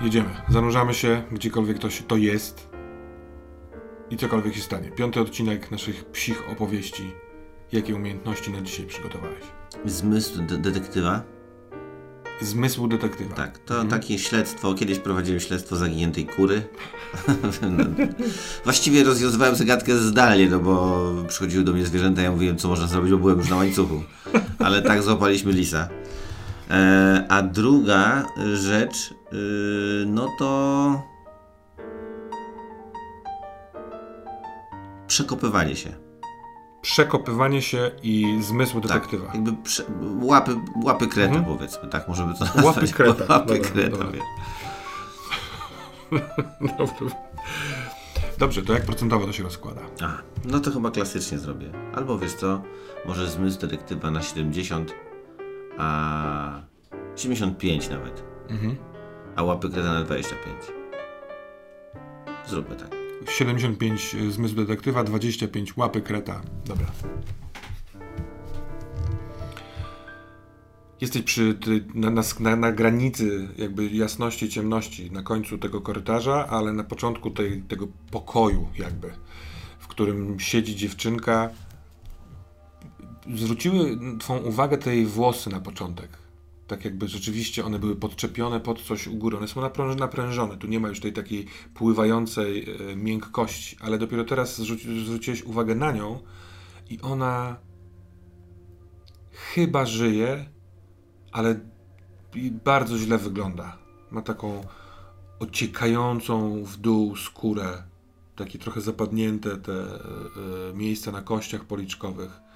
jedziemy. Zanurzamy się, gdziekolwiek to, się, to jest i cokolwiek się stanie. Piąty odcinek naszych psich opowieści. Jakie umiejętności na dzisiaj przygotowałeś? Zmysł de detektywa. Zmysł detektywa. Tak, to takie śledztwo. Kiedyś prowadziłem śledztwo zaginiętej kury. Właściwie rozwiązywałem zagadkę zdalnie, no bo przychodziły do mnie zwierzęta, ja mówiłem, co można zrobić, bo byłem już na łańcuchu. Ale tak złapaliśmy lisa. E, a druga rzecz, y, no to. Przekopywanie się. Przekopywanie się i zmysł detektywa. Tak, jakby prze, łapy, łapy kreta, Mhm. powiedzmy, tak, możemy to nazwać. Łapy kreta. Łapy Dobra, kreta, dobra. Dobrze. Dobrze, to jak procentowo to się rozkłada? A, no to chyba klasycznie zrobię. Albo wiesz co, może zmysł detektywa na 70, a 75 nawet. Mhm. A łapy kreta na 25. Zróbmy tak. 75 zmysł detektywa, 25 łapy kreta. Dobra. Jesteś przy ty, na, na, na, na granicy jakby jasności i ciemności, na końcu tego korytarza, ale na początku tej, tego pokoju jakby, w którym siedzi dziewczynka. Zwróciły twą uwagę te jej włosy na początek. Tak jakby rzeczywiście one były podczepione pod coś u góry. One są napręż, naprężone. Tu nie ma już tej takiej pływającej e, miękkości, ale dopiero teraz zwróci, zwróciłeś uwagę na nią i ona chyba żyje, ale bardzo źle wygląda. Ma taką ociekającą w dół skórę, takie trochę zapadnięte te e, miejsca na kościach policzkowych.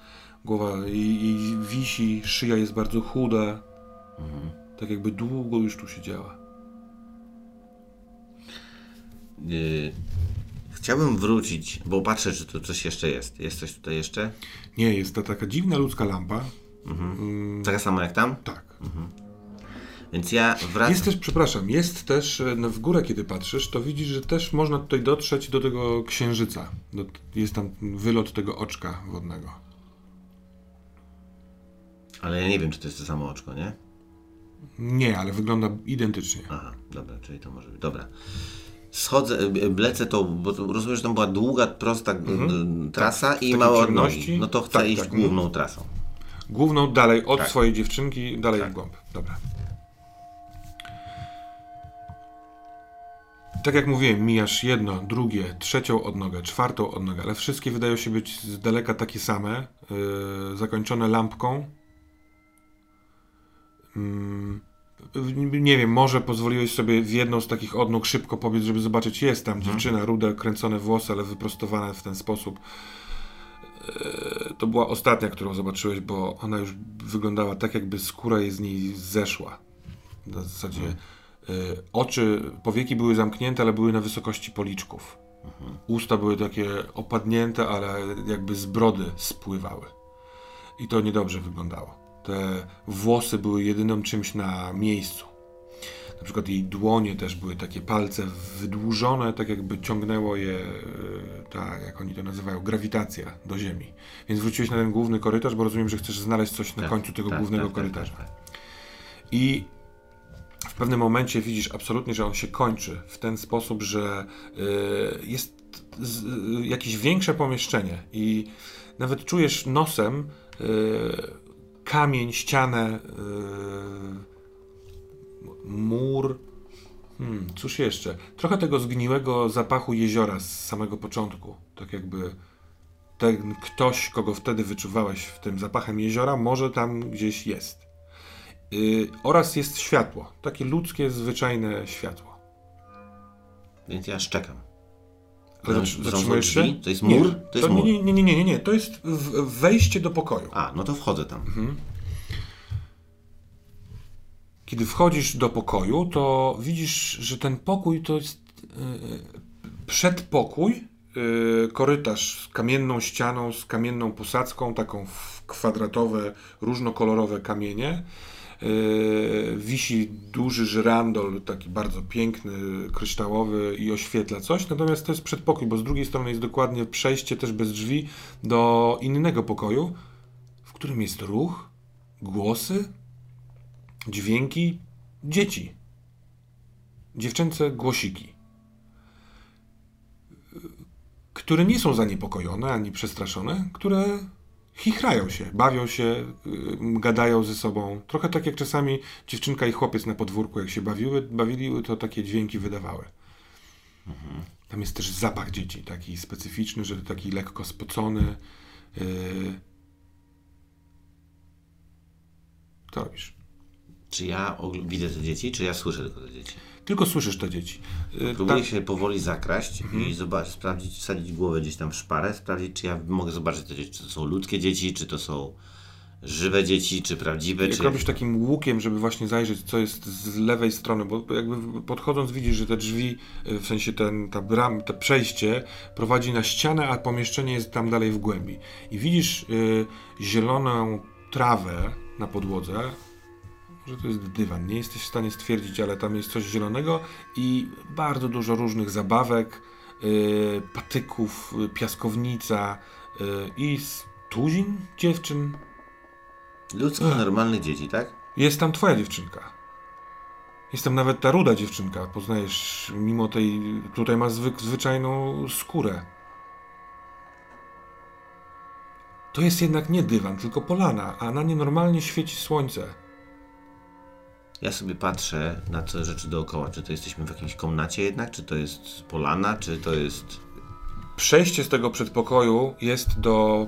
Głowa jej, jej wisi, szyja jest bardzo chuda. Tak jakby długo już tu siedziała. Yy, chciałbym wrócić, bo patrzę, czy tu coś jeszcze jest. Jest coś tutaj jeszcze? Nie, jest to taka dziwna ludzka lampa. Taka sama jak tam? Tak. Więc ja wracam. Jest też, przepraszam, jest też e, no, w górę, kiedy patrzysz, to widzisz, że też można tutaj dotrzeć do tego księżyca. Do, jest tam wylot tego oczka wodnego. Ale ja nie wiem, czy to jest to samo oczko, nie? Nie, ale wygląda identycznie. Aha, dobra, czyli to może być. Dobra. Schodzę, y, lecę to, bo rozumiem, że tam była długa, prosta y, trasa Tak, w i takiej mała od ciemności. nogi. No to chcę Tak, iść tak, główną trasą. Główną dalej od Tak. swojej dziewczynki, dalej w głąb. Dobra. Tak jak mówiłem, mijasz jedno, drugie, trzecią odnogę, czwartą odnogę, ale wszystkie wydają się być z daleka takie same, yy, zakończone lampką. Mm, nie wiem, może pozwoliłeś sobie w jedną z takich odnóg szybko pobiec, żeby zobaczyć, jest tam dziewczyna, rude, kręcone włosy, ale wyprostowane w ten sposób. Yy, To była ostatnia, którą zobaczyłeś, bo ona już wyglądała tak, jakby skóra jej z niej zeszła. Na zasadzie yy, oczy, powieki były zamknięte, ale były na wysokości policzków. Usta były takie opadnięte, ale jakby z brody spływały. I to niedobrze wyglądało. Te włosy były jedynym czymś na miejscu. Na przykład jej dłonie też były takie palce wydłużone, tak jakby ciągnęło je, e, ta, jak oni to nazywają, grawitacja do ziemi. Więc wróciłeś na ten główny korytarz, bo rozumiem, że chcesz znaleźć coś na Tak, końcu tego tak, głównego tak, tak, korytarza. tak, tak. I w pewnym momencie widzisz absolutnie, że on się kończy w ten sposób, że y, jest y, jakieś większe pomieszczenie i nawet czujesz nosem kamień, ścianę, y, mur. Hmm, cóż jeszcze? Trochę tego zgniłego zapachu jeziora z samego początku. Tak jakby ten ktoś, kogo wtedy wyczuwałeś w tym zapachem jeziora, może tam gdzieś jest. Yy, oraz jest światło. Takie ludzkie, zwyczajne światło. Więc ja szczekam. Zatrzymujesz się? To jest Nie, mur? To jest nie, mur. Nie, nie, nie, nie, nie, nie. To jest wejście do pokoju. A, no to wchodzę tam. Mhm. Kiedy wchodzisz do pokoju, to widzisz, że ten pokój to jest yy, przedpokój, y, korytarz z kamienną ścianą, z kamienną posadzką, taką w kwadratowe, różnokolorowe kamienie. Y, wisi duży żyrandol, taki bardzo piękny, kryształowy i oświetla coś, natomiast to jest przedpokój, bo z drugiej strony jest dokładnie przejście też bez drzwi do innego pokoju, w którym jest ruch, głosy, dźwięki dzieci. Dziewczęce głosiki które nie są zaniepokojone ani przestraszone, które chichrają się, bawią się, yy, gadają ze sobą. Trochę tak jak czasami dziewczynka i chłopiec na podwórku, jak się bawiły, bawili, to takie dźwięki wydawały. Mhm. Tam jest też zapach dzieci, taki specyficzny, że taki lekko spocony. Yy... Co robisz? Czy ja widzę te dzieci, czy ja słyszę tylko te dzieci? Tylko słyszysz te dzieci. Y, Próbuję Ta... się powoli zakraść mhm. i zobaczyć, sprawdzić, wsadzić głowę gdzieś tam w szparę, sprawdzić, czy ja mogę zobaczyć te dzieci, czy to są ludzkie dzieci, czy to są żywe dzieci, czy prawdziwe. Jak czy... robisz takim łukiem, żeby właśnie zajrzeć, co jest z lewej strony, bo jakby podchodząc widzisz, że te drzwi, y, w sensie ten, ta bram, to przejście prowadzi na ścianę, a pomieszczenie jest tam dalej w głębi. I widzisz y, zieloną trawę na podłodze, że to jest dywan. Nie jesteś w stanie stwierdzić, ale tam jest coś zielonego i bardzo dużo różnych zabawek, yy, patyków, yy, piaskownica yy, i tuzin dziewczyn. Ludzko normalnych dzieci, tak? Jest tam twoja dziewczynka. Jest tam nawet ta ruda dziewczynka. Poznajesz, mimo tej. Tutaj ma zwyk, zwyczajną skórę. To jest jednak nie dywan, tylko polana, a na nie normalnie świeci słońce. Ja sobie patrzę na te rzeczy dookoła. Czy to jesteśmy w jakiejś komnacie jednak, czy to jest polana, czy to jest... Przejście z tego przedpokoju jest do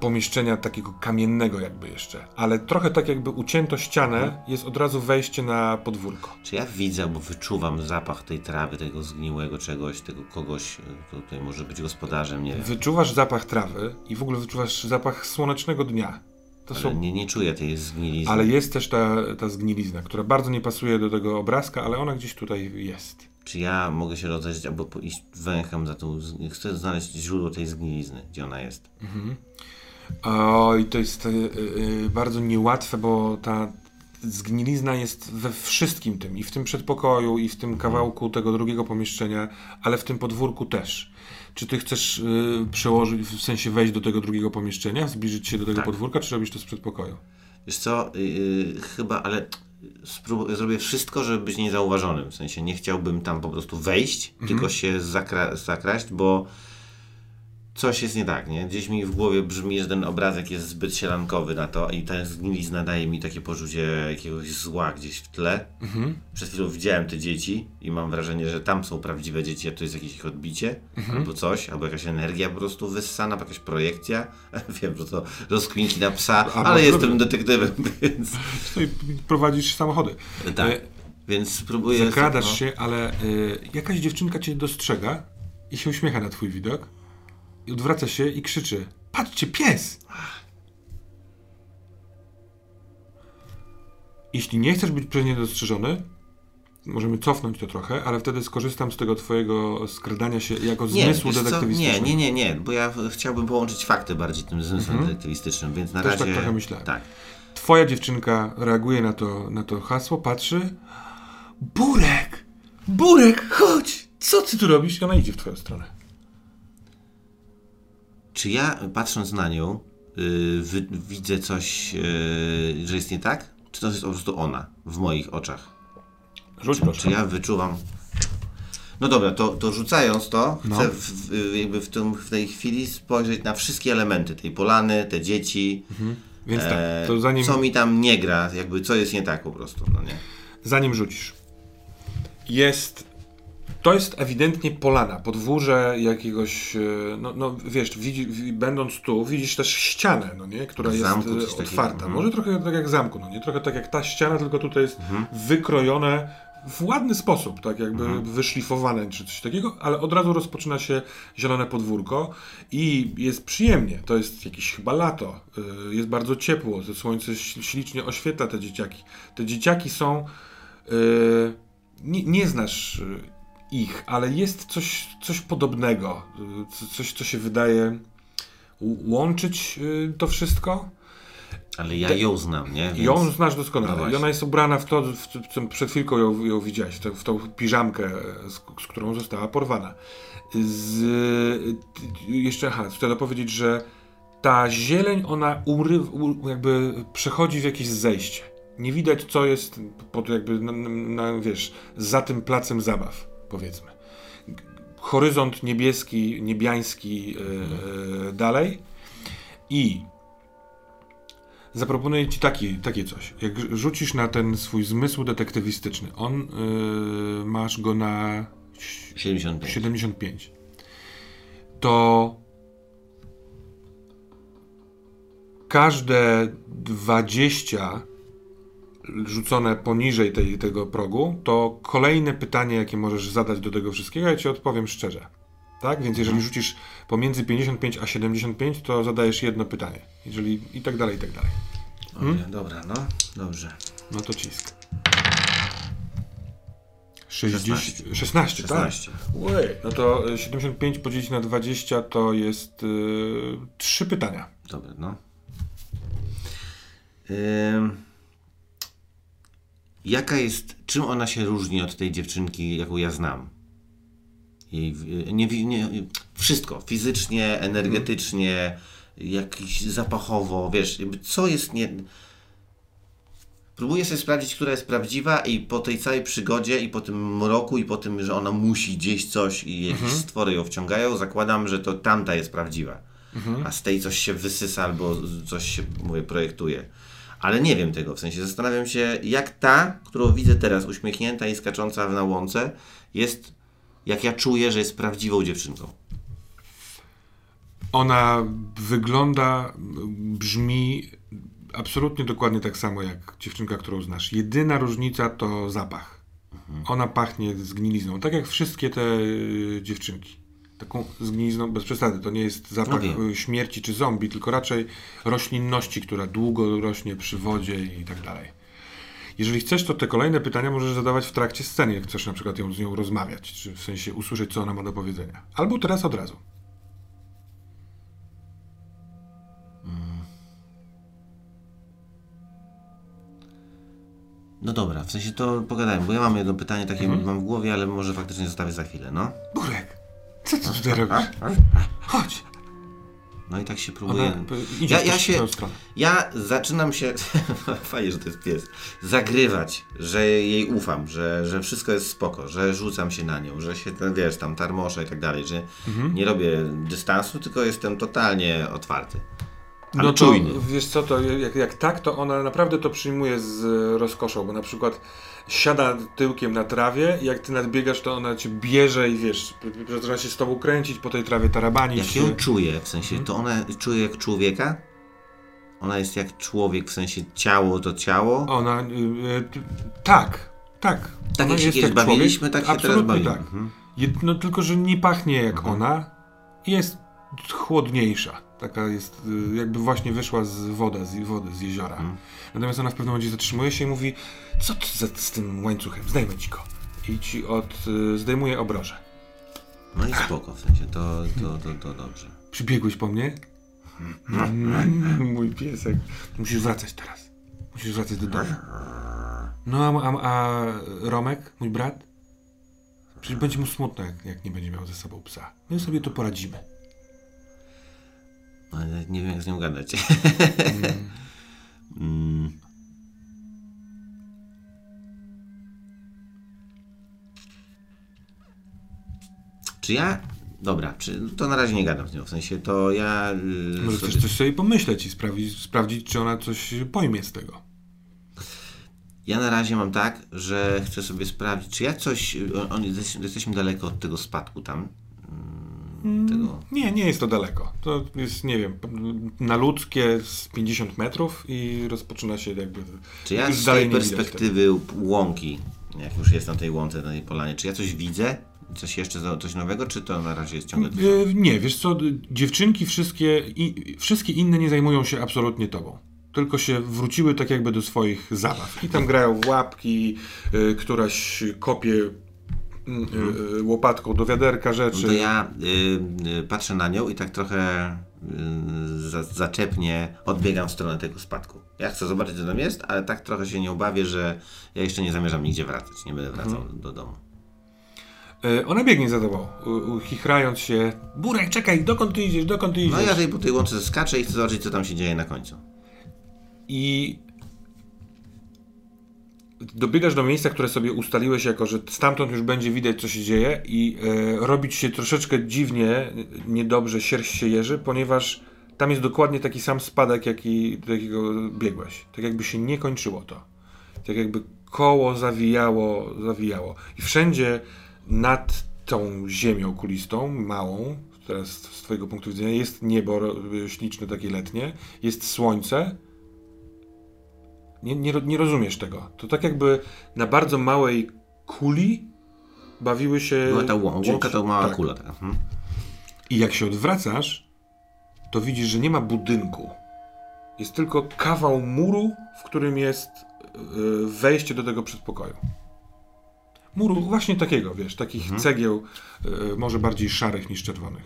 pomieszczenia takiego kamiennego jakby jeszcze, ale trochę tak jakby ucięto ścianę, hmm. jest od razu wejście na podwórko. Czy ja widzę, bo wyczuwam zapach tej trawy, tego zgniłego czegoś, tego kogoś, kto tutaj może być gospodarzem, nie wiem. Wyczuwasz zapach trawy i w ogóle wyczuwasz zapach słonecznego dnia. To ale są... nie, nie czuję tej zgnilizny. Ale jest też ta, ta zgnilizna, która bardzo nie pasuje do tego obrazka, ale ona gdzieś tutaj jest. Czy ja mogę się rozejrzeć albo iść węchem za tą... Chcę znaleźć źródło tej zgnilizny, gdzie ona jest. Mhm. Oj, to jest yy, yy, bardzo niełatwe, bo ta zgnilizna jest we wszystkim tym. I w tym przedpokoju, i w tym kawałku tego drugiego pomieszczenia, ale w tym podwórku też. Czy ty chcesz y, przełożyć, w sensie wejść do tego drugiego pomieszczenia, zbliżyć się do tego tak. podwórka, czy robisz to z przedpokoju? Wiesz co, yy, chyba, ale zrobię wszystko, żeby być niezauważonym. W sensie nie chciałbym tam po prostu wejść, mhm. tylko się zakra zakraść, bo coś jest nie tak, nie? Gdzieś mi w głowie brzmi, że ten obrazek jest zbyt sielankowy na to i ta zgnilizna daje mi takie poczucie jakiegoś zła gdzieś w tle. Mhm. Przed chwilą widziałem te dzieci i mam wrażenie, że tam są prawdziwe dzieci, a to jest jakieś ich odbicie mhm. albo coś, albo jakaś energia po prostu wyssana, jakaś projekcja. Wiem, że to rozkwinki na psa, a, ale jestem detektywem, więc... I prowadzisz samochody. Tak, e, więc spróbuję... Zakradasz no. się, ale y, jakaś dziewczynka cię dostrzega i się uśmiecha na twój widok i odwraca się i krzyczy: Patrzcie, pies! Jeśli nie chcesz być przez nie dostrzeżony, możemy cofnąć to trochę, ale wtedy skorzystam z tego twojego skradania się jako nie, zmysłu detektywistycznego. Nie, nie, nie, nie, bo ja chciałbym połączyć fakty bardziej tym zmysłem mhm. detektywistycznym, więc na Też razie... tak trochę myślałem. Tak. Twoja dziewczynka reaguje na to, na to hasło, patrzy. Burek! Burek, chodź! Co ty tu robisz? I ona idzie w twoją stronę. Czy ja patrząc na nią yy, widzę coś, yy, że jest nie tak? Czy to jest po prostu ona w moich oczach? Rzuć czy, czy ja wyczuwam. No dobra, to, to rzucając to, no. chcę w, jakby w, tym, w tej chwili spojrzeć na wszystkie elementy tej polany, te dzieci. Mhm. Więc tak, to e, zanim... Co mi tam nie gra, jakby co jest nie tak po prostu, no nie? Zanim rzucisz. Jest to jest ewidentnie polana, podwórze jakiegoś, e, no, no wiesz, widzi, będąc tu, widzisz też ścianę, no nie, która jest e, otwarta. Taki, Może trochę tak jak zamku, no nie, trochę tak jak ta ściana, tylko tutaj jest mhm. wykrojone w ładny sposób, tak jakby mhm. wyszlifowane czy coś takiego, ale od razu rozpoczyna się zielone podwórko i jest przyjemnie. To jest jakieś chyba lato, e, jest bardzo ciepło, to słońce ślicznie oświetla te dzieciaki. Te dzieciaki są, nie, nie znasz ich, ale jest coś, coś podobnego. Y, Coś, co się wydaje łączyć y, to wszystko. Ale ja ją znam, nie? Więc... Ją znasz No doskonale. I właśnie. ona jest ubrana w to, w co przed chwilką ją, ją widziałeś, w, w tą piżamkę, z, z którą została porwana. Z, ty- jeszcze, aha, chcę dopowiedzieć, że ta zieleń, ona ury, u, jakby przechodzi w jakieś zejście. Nie widać, co jest pod jakby, na, na, wiesz, za tym placem zabaw, powiedzmy. Horyzont niebieski, niebiański e, e, dalej i Zaproponuję ci taki, takie coś. Jak rzucisz na ten swój zmysł detektywistyczny, on yy, masz go na 75. 75, to każde 20 rzucone poniżej tej, tego progu, to kolejne pytanie, jakie możesz zadać do tego wszystkiego, ja ci odpowiem szczerze. Tak? Więc jeżeli rzucisz pomiędzy 55 a 75, to zadajesz jedno pytanie. Jeżeli i tak dalej, i tak dalej. Dobra, dobra, no, dobrze. No to cisk. 60, 16. 16, 16. tak? Ojej, no to y, 75 podzielić na 20 to jest y, trzy pytania. Dobra, no. Ym... Jaka jest, czym ona się różni od tej dziewczynki, jaką ja znam? Jej, nie, nie, wszystko, fizycznie, energetycznie, jakiś zapachowo, wiesz, co jest nie... Próbuję sobie sprawdzić, która jest prawdziwa i po tej całej przygodzie i po tym mroku i po tym, że ona musi gdzieś coś i jakieś stwory ją wciągają, zakładam, że to tamta jest prawdziwa. A z tej coś się wysysa albo coś się, mówię, projektuje. Ale nie wiem tego, w sensie zastanawiam się, jak ta, którą widzę teraz uśmiechnięta i skacząca na łące, jest, jak ja czuję, że jest prawdziwą dziewczynką. Ona wygląda, brzmi absolutnie dokładnie tak samo jak dziewczynka, którą znasz. Jedyna różnica to zapach. Ona pachnie zgnilizną, tak jak wszystkie te y, dziewczynki. Taką zgnilizną, bez przesady, to nie jest zapach No śmierci czy zombie, tylko raczej roślinności, która długo rośnie przy wodzie i tak dalej. Jeżeli chcesz, to te kolejne pytania możesz zadawać w trakcie sceny, jak chcesz na przykład ją z nią rozmawiać, czy w sensie usłyszeć, co ona ma do powiedzenia. Albo teraz od razu. No dobra, w sensie to pogadałem, bo ja mam jedno pytanie takie mam w głowie, ale może faktycznie zostawię za chwilę, no. Burek, co ty tutaj robisz? Chodź. No i tak się Ona próbuję. p- idzie Ja, ja się. Ja zaczynam się. Fajnie, że to jest pies. Zagrywać, że jej ufam, że, że wszystko jest spoko, że rzucam się na nią, że się ten, wiesz, tam tarmoszę i tak dalej, że Mhm. nie robię dystansu, tylko jestem totalnie otwarty. Ale No to czujny. wiesz co, to jak, jak tak, to ona naprawdę to przyjmuje z rozkoszą, bo na przykład siada tyłkiem na trawie i jak ty nadbiegasz, to ona cię bierze i wiesz, zaczyna się z tobą kręcić po tej trawie, tarabanić Jak się. ją czuję, w sensie, Mhm. to ona czuje jak człowieka? Ona jest jak człowiek, w sensie ciało to ciało? Ona, y, y, t- tak, tak. Tak ona jak się jest kiedyś bawiliśmy, tak się teraz bawimy. tak. Mhm. No tylko, że nie pachnie jak ona, jest chłodniejsza. Taka jest, y, jakby właśnie wyszła z wody, z wody, z jeziora. Mhm. Natomiast ona w pewnym momencie zatrzymuje się i mówi, co ty za, z tym łańcuchem, zdejmę ci go. I ci od, y, zdejmuje obroże. No i spoko, w sensie, to, to, to, to dobrze. Przybiegłeś po mnie? Mm, Mój piesek. Musisz wracać teraz. Musisz wracać do domu. No a, a, a Romek, mój brat? Przecież będzie mu smutno, jak, jak nie będzie miał ze sobą psa. My sobie to poradzimy. Ale nie wiem jak z nią gadać. Mm. Czy ja... Dobra, czy, to na razie nie gadam z nią, w sensie to ja... Yy, Może sobie- chcesz coś sobie pomyśleć i sprawdzić, sprawdzić, czy ona coś pojmie z tego. Ja na razie mam tak, że chcę sobie sprawdzić, czy ja coś... On, on, jesteśmy daleko od tego spadku tam. Tego... Nie, nie jest to daleko. To jest, nie wiem, na ludzkie z 50 metrów i rozpoczyna się jakby... Czy ja z tej perspektywy łąki, jak już jest na tej łące, na tej polanie, czy ja coś widzę? Coś jeszcze, coś nowego, czy to na razie jest ciągle... E, Nie, wiesz co, dziewczynki wszystkie, i, wszystkie inne nie zajmują się absolutnie tobą. Tylko się wróciły tak jakby do swoich zabaw. I tam grają w łapki, y, któraś kopie y, y, łopatką do wiaderka rzeczy. No to ja y, y, patrzę na nią i tak trochę y, za, zaczepnie odbiegam w stronę tego spadku. Ja chcę zobaczyć, co tam jest, ale tak trochę się nie obawię, że ja jeszcze nie zamierzam nigdzie wracać. Nie będę wracał Mhm. do domu. Ona biegnie za tobą, chichrając się. Burek, czekaj, dokąd ty idziesz, dokąd ty idziesz? No ja tej po tej łące skaczę i chcę zobaczyć, co tam się dzieje na końcu. I dobiegasz do miejsca, które sobie ustaliłeś jako, że stamtąd już będzie widać, co się dzieje i e, robić się troszeczkę dziwnie, niedobrze, sierść się jeży, ponieważ tam jest dokładnie taki sam spadek, jaki, do jakiego biegłeś. Tak jakby się nie kończyło to. Tak jakby koło zawijało, zawijało. I wszędzie nad tą ziemią kulistą, małą, teraz z twojego punktu widzenia, jest niebo śliczne, takie letnie, jest słońce, nie, nie, nie rozumiesz tego. To tak jakby na bardzo małej kuli bawiły się. Była ta łą- łąka, to mała Tak. kula. taka. Mhm. I jak się odwracasz, to widzisz, że nie ma budynku. Jest tylko kawał muru, w którym jest y, wejście do tego przedpokoju. Muru właśnie takiego, wiesz, takich Mhm. cegieł, y, może bardziej szarych niż czerwonych.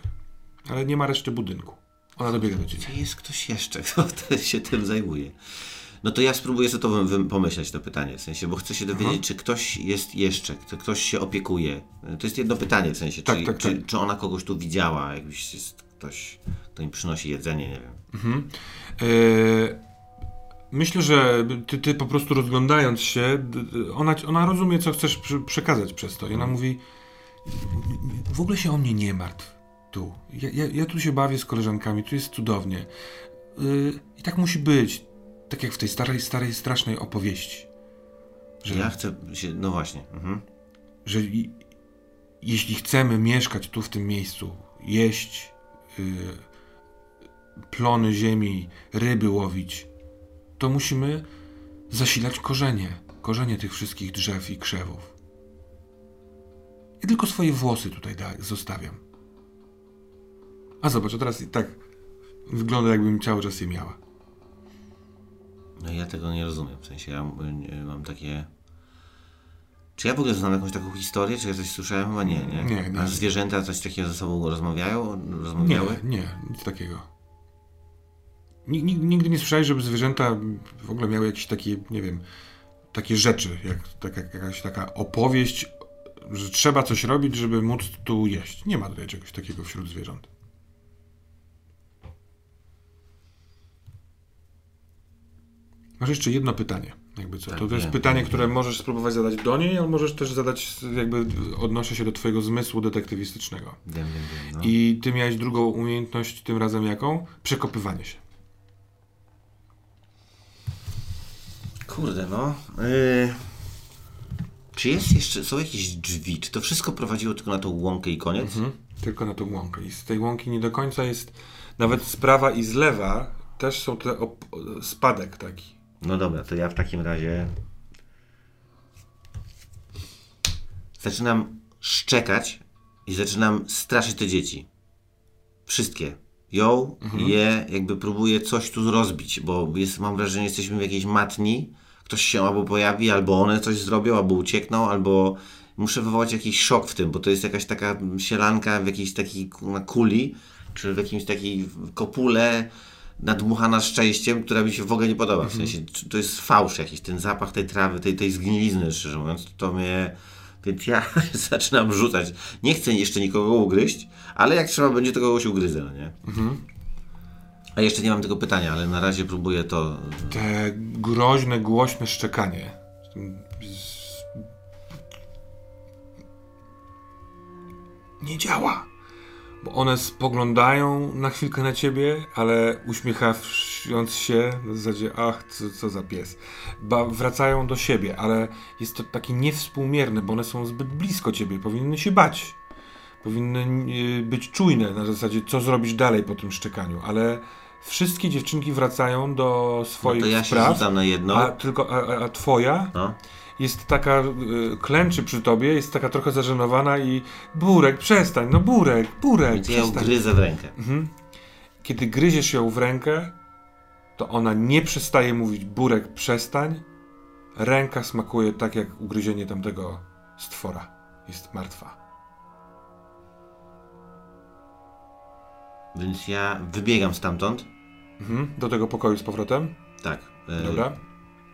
Ale nie ma reszty budynku. Ona dobiega do ciebie. Czy jest ktoś jeszcze, kto się tym zajmuje? No to ja spróbuję sobie to pomyśleć, to pytanie, w sensie, bo chcę się dowiedzieć, czy ktoś jest jeszcze, czy ktoś się opiekuje. To jest jedno pytanie, w sensie, Tak, czy, tak, czy, tak. czy ona kogoś tu widziała, jakbyś jest ktoś, kto im przynosi jedzenie, nie wiem. E, Myślę, że ty, ty po prostu rozglądając się, ona, ona rozumie, co chcesz przekazać przez to. I ona mówi: W ogóle się o mnie nie martw tu. Ja, ja, ja tu się bawię z koleżankami, tu jest cudownie. Y, I tak musi być. Tak jak w tej starej, starej, strasznej opowieści. Że, Ja chcę się, no właśnie. Mhm. że i, jeśli chcemy mieszkać tu w tym miejscu, jeść y, plony ziemi, ryby łowić, to musimy zasilać korzenie, korzenie tych wszystkich drzew i krzewów. Ja tylko swoje włosy tutaj da, zostawiam. A zobacz, a teraz i tak wygląda, jakbym cały czas je miała. No ja tego nie rozumiem, w sensie, ja y, mam takie... Czy ja w ogóle znam jakąś taką historię, czy ja coś słyszałem? Chyba nie, nie? Nie, nie. A zwierzęta coś takiego ze sobą rozmawiają? Nie, Rozmawiały? nie, nic takiego. Nig- nig- Nigdy nie słyszałeś, żeby zwierzęta w ogóle miały jakieś takie, nie wiem, takie rzeczy, jak taka, jakaś taka opowieść, że trzeba coś robić, żeby móc tu jeść. Nie ma tutaj czegoś takiego wśród zwierząt. Masz jeszcze jedno pytanie, jakby co. Tak, to, to jest pytanie, które możesz spróbować zadać do niej, ale możesz też zadać, jakby odnosi się do twojego zmysłu detektywistycznego. Wiem, wiem, wiem. No. I ty miałeś drugą umiejętność, tym razem jaką? Przekopywanie się. Kurde, no. Yy... Czy jest jeszcze, są jakieś drzwi? Czy to wszystko prowadziło tylko na tą łąkę i koniec? Tylko na tą łąkę. I z tej łąki nie do końca jest, nawet z prawa i z lewa też są te spadek taki. No dobra, to ja w takim razie zaczynam szczekać i zaczynam straszyć te dzieci. Wszystkie. Ją, je, jakby próbuję coś tu rozbić, bo jest, mam wrażenie, że jesteśmy w jakiejś matni. Ktoś się albo pojawi, albo one coś zrobią, albo uciekną, albo muszę wywołać jakiś szok w tym, bo to jest jakaś taka sielanka w jakiejś takiej ku- kuli, czy w jakimś takiej kopule nadmuchana szczęściem, która mi się w ogóle nie podoba. W sensie, czy to jest fałsz jakiś, ten zapach tej trawy, tej, tej zgnilizny, szczerze mówiąc, to mnie... Więc ja zaczynam rzucać. Nie chcę jeszcze nikogo ugryźć, ale jak trzeba będzie, to kogoś ugryzę, no nie? A jeszcze nie mam tego pytania, ale na razie próbuję to... Te groźne, głośne szczekanie. Nie działa. Bo one spoglądają na chwilkę na ciebie, ale uśmiechając się, w zasadzie, ach, co, co za pies. Ba, wracają do siebie, ale jest to takie niewspółmierne, bo one są zbyt blisko ciebie, powinny się bać. Powinny y, być czujne na zasadzie, co zrobisz dalej po tym szczekaniu, ale wszystkie dziewczynki wracają do No swoich to ja się spraw, rzucam na jedno. a, tylko, a- a twoja No. Jest taka, y, klęczy przy tobie, jest taka trochę zażenowana i Burek, przestań, no Burek, Burek, Więc ja ją przestań. gryzę w rękę. Kiedy gryziesz ją w rękę, to ona nie przestaje mówić Burek, przestań. Ręka smakuje tak jak ugryzienie tamtego stwora. jest martwa. Więc ja wybiegam stamtąd. Mhm. Do tego pokoju z powrotem. Tak. e, Dobra.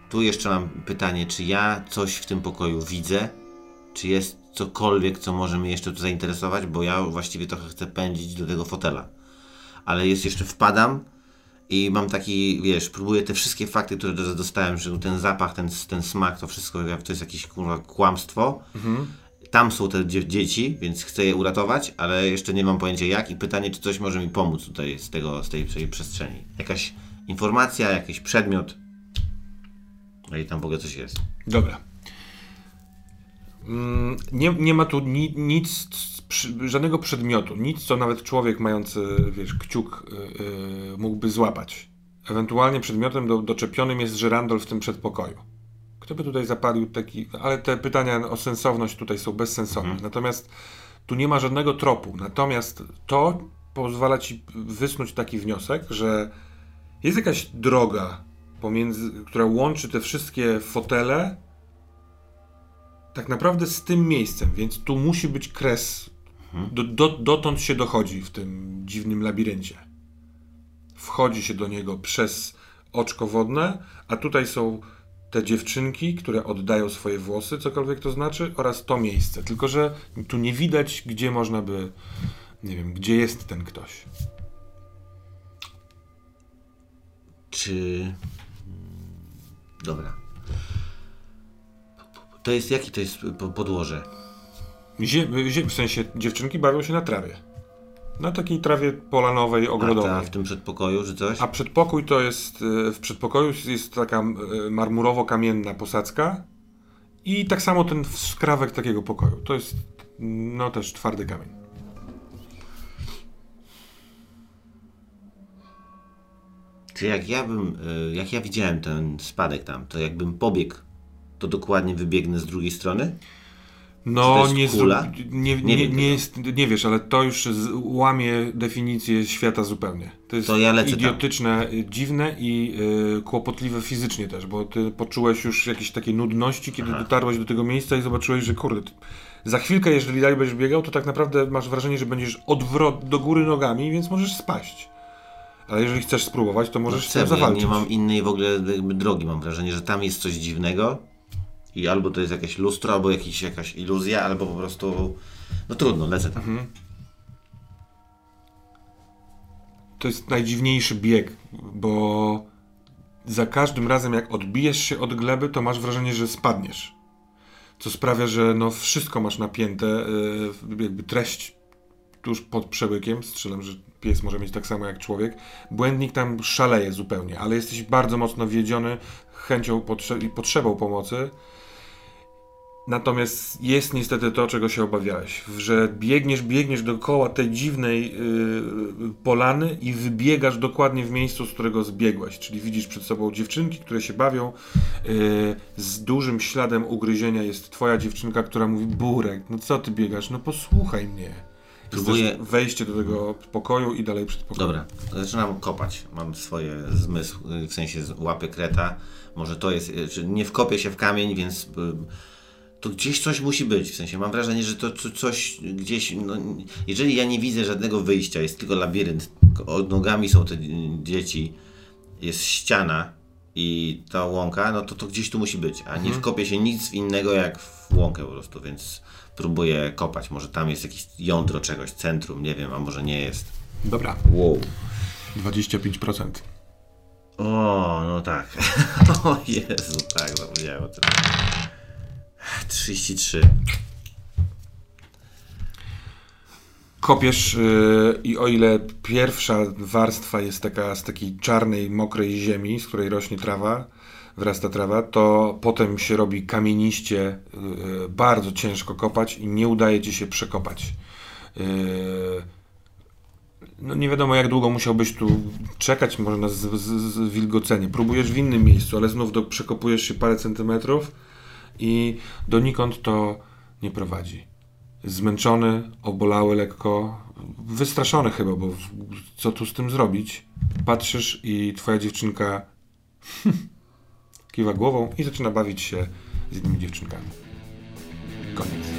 Tu jeszcze mam pytanie, czy ja coś w tym pokoju widzę? Czy jest cokolwiek, co może mnie jeszcze tu zainteresować? Bo ja właściwie trochę chcę pędzić do tego fotela. Ale jest jeszcze, wpadam i mam taki, wiesz, próbuję te wszystkie fakty, które do- dostałem, że ten zapach, ten, ten smak, to wszystko, to jest jakieś kurwa kłamstwo. Tam są te dzie- dzieci, więc chcę je uratować, ale jeszcze nie mam pojęcia jak i pytanie, czy coś może mi pomóc tutaj z, tego, z tej, tej przestrzeni. Jakaś informacja, jakiś przedmiot. No i tam w ogóle coś jest. Dobra. Mm, Nie, nie ma tu ni, nic, żadnego przedmiotu, nic, co nawet człowiek mający, wiesz, kciuk y, y, mógłby złapać. Ewentualnie przedmiotem do, doczepionym jest żyrandol w tym przedpokoju. Kto by tutaj zapalił taki... Ale te pytania o sensowność tutaj są bezsensowne. Natomiast tu nie ma żadnego tropu. Natomiast to pozwala ci wysnuć taki wniosek, że jest jakaś droga, pomiędzy, która łączy te wszystkie fotele tak naprawdę z tym miejscem, więc tu musi być kres. Do, do, dotąd się dochodzi w tym dziwnym labiryncie. Wchodzi się do niego przez oczko wodne, a tutaj są te dziewczynki, które oddają swoje włosy, cokolwiek to znaczy, oraz to miejsce. Tylko, że tu nie widać, gdzie można by. Nie wiem, gdzie jest ten ktoś. Czy. Dobra. To jest jaki to jest po- podłoże? Zie, zie, w sensie dziewczynki bawią się na trawie. Na takiej trawie polanowej, A ogrodowej. ta w tym przedpokoju, czy coś? A przedpokój to jest, e, w przedpokoju jest taka e, marmurowo-kamienna posadzka i tak samo ten skrawek takiego pokoju. To jest, no też twardy kamień. Czy jak ja bym. y, Jak ja widziałem ten spadek tam, to jakbym pobiegł, to dokładnie wybiegnę z drugiej strony? No, nie, kula? nie, Nie nie, nie, jest, nie wiesz, ale to już łamie definicję świata zupełnie. To jest To ja lecę tam. idiotyczne, y, dziwne i y, kłopotliwe fizycznie też, bo ty poczułeś już jakieś takie nudności, kiedy dotarłeś do tego miejsca i zobaczyłeś, że kurde, za chwilkę, jeżeli dalej będziesz biegał, to tak naprawdę masz wrażenie, że będziesz odwrot do góry nogami, więc możesz spaść. Ale jeżeli chcesz spróbować, to możesz No chcę, ja zawalczyć. nie mam innej w ogóle drogi. Mam wrażenie, że tam jest coś dziwnego i albo to jest jakieś lustro, albo jakiś, jakaś iluzja, albo po prostu. No trudno, lecę tam. Mhm. To jest najdziwniejszy bieg, bo za każdym razem jak odbijesz się od gleby, to masz wrażenie, że spadniesz. Co sprawia, że no wszystko masz napięte, yy, jakby treść tuż pod przełykiem. Strzelam, że pies może mieć tak samo jak człowiek. Błędnik tam szaleje zupełnie, ale jesteś bardzo mocno wiedziony chęcią potrze- i potrzebą pomocy. Natomiast jest niestety to, czego się obawiałeś, że biegniesz, biegniesz dookoła tej dziwnej yy, polany i wybiegasz dokładnie w miejscu, z którego zbiegłeś. Czyli widzisz przed sobą dziewczynki, które się bawią. Yy, z dużym śladem ugryzienia jest twoja dziewczynka, która mówi: Burek, no co ty biegasz? No posłuchaj mnie. Próbuję- wejście do tego pokoju i dalej przed pokojem. Dobra, zaczynam kopać. Mam swoje zmysły, w sensie łapię kreta. Może to jest, y, nie wkopię się w kamień, więc y, to gdzieś coś musi być. W sensie mam wrażenie, że to co- coś gdzieś, no, jeżeli ja nie widzę żadnego wyjścia, jest tylko labirynt, od nogami są te dzieci, jest ściana i ta łąka, no to to gdzieś tu musi być, a nie wkopię się nic innego jak w łąkę po prostu, więc próbuję kopać. Może tam jest jakieś jądro czegoś, centrum, nie wiem, a może nie jest. Dobra, Wow. 25%. O, no tak. O Jezu, tak, zapomniałem o tym. 33. Kopiesz yy, i o ile pierwsza warstwa jest taka z takiej czarnej, mokrej ziemi, z której rośnie trawa, wrasta trawa, to potem się robi kamieniście, yy, bardzo ciężko kopać i nie udaje ci się przekopać. Yy, no nie wiadomo jak długo musiałbyś tu czekać, może na z- z- zwilgocenie. Próbujesz w innym miejscu, ale znów do, przekopujesz się parę centymetrów i donikąd to nie prowadzi zmęczony, obolały lekko, wystraszony chyba, bo co tu z tym zrobić? Patrzysz i twoja dziewczynka kiwa głową i zaczyna bawić się z innymi dziewczynkami. Koniec.